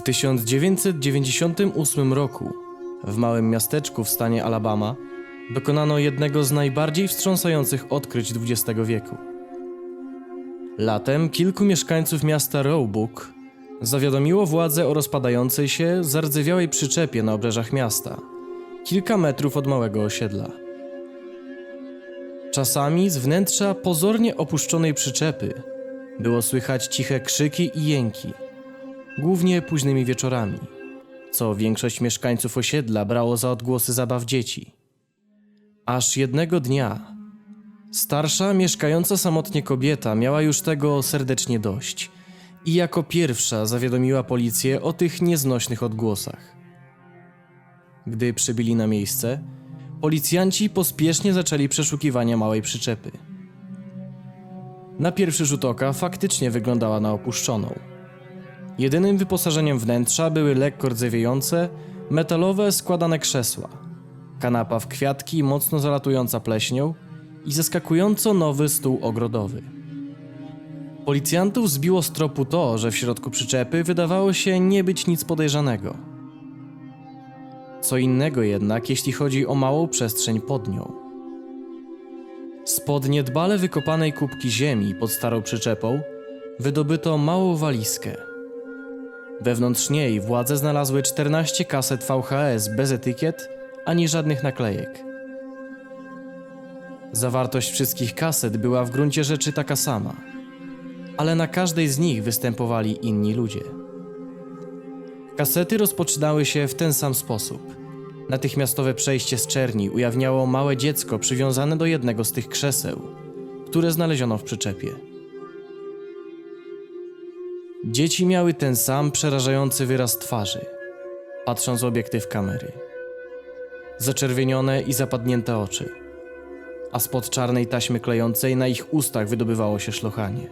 W 1998 roku w małym miasteczku w stanie Alabama dokonano jednego z najbardziej wstrząsających odkryć XX wieku. Latem kilku mieszkańców miasta Roebuck zawiadomiło władze o rozpadającej się, zardzewiałej przyczepie na obrzeżach miasta, kilka metrów od małego osiedla. Czasami z wnętrza pozornie opuszczonej przyczepy było słychać ciche krzyki i jęki, głównie późnymi wieczorami, co większość mieszkańców osiedla brało za odgłosy zabaw dzieci. Aż jednego dnia starsza, mieszkająca samotnie kobieta miała już tego serdecznie dość i jako pierwsza zawiadomiła policję o tych nieznośnych odgłosach. Gdy przybyli na miejsce, policjanci pospiesznie zaczęli przeszukiwania małej przyczepy. Na pierwszy rzut oka faktycznie wyglądała na opuszczoną. Jedynym wyposażeniem wnętrza były lekko rdzewiejące, metalowe składane krzesła, kanapa w kwiatki mocno zalatująca pleśnią i zaskakująco nowy stół ogrodowy. Policjantów zbiło z tropu to, że w środku przyczepy wydawało się nie być nic podejrzanego. Co innego jednak, jeśli chodzi o małą przestrzeń pod nią. Spod niedbale wykopanej kubki ziemi pod starą przyczepą wydobyto małą walizkę. Wewnątrz niej władze znalazły 14 kaset VHS bez etykiet ani żadnych naklejek. Zawartość wszystkich kaset była w gruncie rzeczy taka sama, ale na każdej z nich występowali inni ludzie. Kasety rozpoczynały się w ten sam sposób. Natychmiastowe przejście z czerni ujawniało małe dziecko przywiązane do jednego z tych krzeseł, które znaleziono w przyczepie. Dzieci miały ten sam przerażający wyraz twarzy, patrząc w obiektyw kamery. Zaczerwienione i zapadnięte oczy, a spod czarnej taśmy klejącej na ich ustach wydobywało się szlochanie.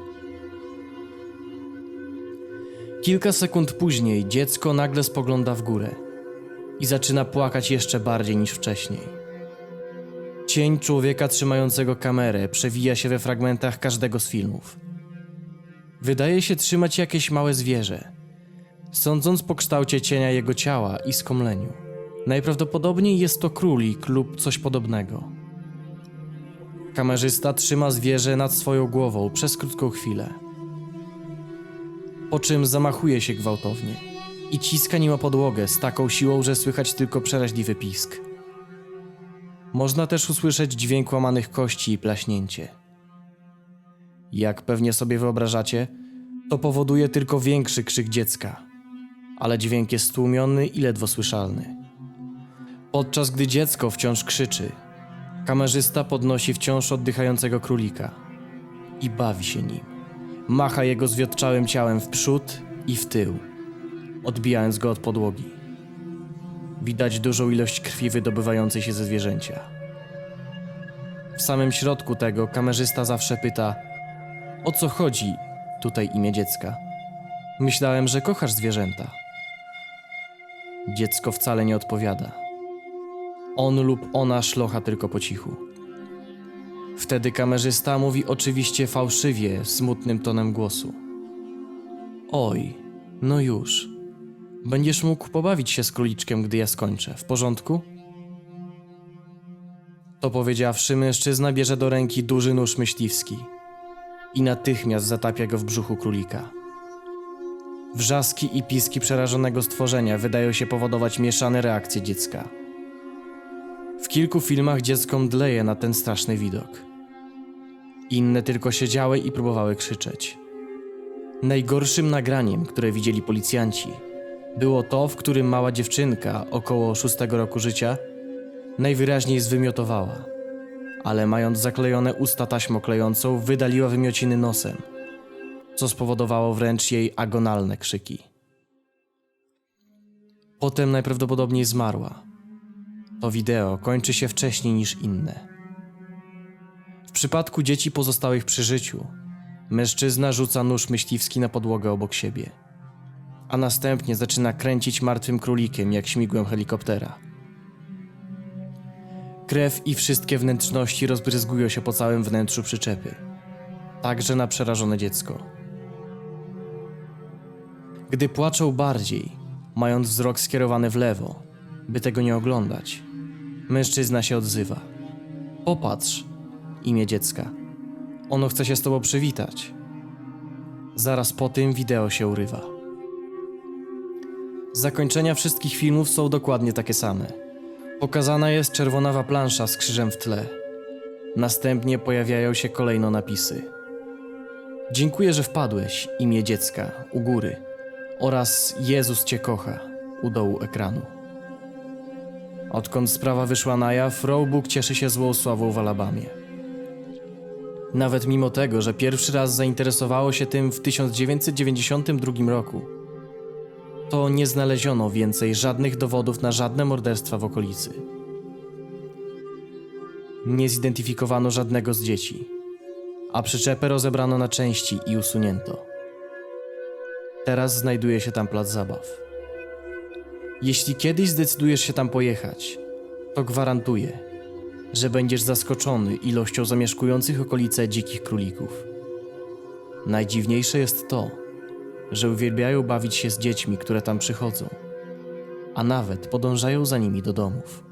Kilka sekund później dziecko nagle spogląda w górę i zaczyna płakać jeszcze bardziej niż wcześniej. Cień człowieka trzymającego kamerę przewija się we fragmentach każdego z filmów. Wydaje się trzymać jakieś małe zwierzę, sądząc po kształcie cienia jego ciała i skomleniu. Najprawdopodobniej jest to królik lub coś podobnego. Kamerzysta trzyma zwierzę nad swoją głową przez krótką chwilę, po czym zamachuje się gwałtownie i ciska nim o podłogę z taką siłą, że słychać tylko przeraźliwy pisk. Można też usłyszeć dźwięk łamanych kości i plaśnięcie. Jak pewnie sobie wyobrażacie, to powoduje tylko większy krzyk dziecka, ale dźwięk jest stłumiony i ledwo słyszalny. Podczas gdy dziecko wciąż krzyczy, kamerzysta podnosi wciąż oddychającego królika i bawi się nim. Macha jego zwiotczałym ciałem w przód i w tył, odbijając go od podłogi. Widać dużą ilość krwi wydobywającej się ze zwierzęcia. W samym środku tego kamerzysta zawsze pyta: O co chodzi tutaj imię dziecka? Myślałem, że kochasz zwierzęta. Dziecko wcale nie odpowiada. On lub ona szlocha tylko po cichu. Wtedy kamerzysta mówi oczywiście fałszywie, smutnym tonem głosu. Oj, no już. Będziesz mógł pobawić się z króliczkiem, gdy ja skończę. W porządku? To powiedziawszy, mężczyzna bierze do ręki duży nóż myśliwski i natychmiast zatapia go w brzuchu królika. Wrzaski i piski przerażonego stworzenia wydają się powodować mieszane reakcje dziecka. W kilku filmach dziecko mdleje na ten straszny widok. Inne tylko siedziały i próbowały krzyczeć. Najgorszym nagraniem, które widzieli policjanci, było to, w którym mała dziewczynka, około szóstego roku życia, najwyraźniej zwymiotowała, ale mając zaklejone usta taśmą klejącą, wydaliła wymiociny nosem, co spowodowało wręcz jej agonalne krzyki. Potem najprawdopodobniej zmarła. To wideo kończy się wcześniej niż inne. W przypadku dzieci pozostałych przy życiu, mężczyzna rzuca nóż myśliwski na podłogę obok siebie, a następnie zaczyna kręcić martwym królikiem jak śmigłem helikoptera. Krew i wszystkie wnętrzności rozbryzgują się po całym wnętrzu przyczepy, także na przerażone dziecko. Gdy płaczą bardziej, mając wzrok skierowany w lewo, by tego nie oglądać. Mężczyzna się odzywa. Popatrz, imię dziecka. Ono chce się z tobą przywitać. Zaraz po tym wideo się urywa. Zakończenia wszystkich filmów są dokładnie takie same. Pokazana jest czerwonawa plansza z krzyżem w tle. Następnie pojawiają się kolejno napisy. Dziękuję, że wpadłeś, imię dziecka, u góry. Oraz Jezus cię kocha, u dołu ekranu. Odkąd sprawa wyszła na jaw, Roebuck cieszy się złą sławą w Alabamie. Nawet mimo tego, że pierwszy raz zainteresowało się tym w 1992 roku, to nie znaleziono więcej żadnych dowodów na żadne morderstwa w okolicy. Nie zidentyfikowano żadnego z dzieci, a przyczepę rozebrano na części i usunięto. Teraz znajduje się tam plac zabaw. Jeśli kiedyś zdecydujesz się tam pojechać, to gwarantuję, że będziesz zaskoczony ilością zamieszkujących okolice dzikich królików. Najdziwniejsze jest to, że uwielbiają bawić się z dziećmi, które tam przychodzą, a nawet podążają za nimi do domów.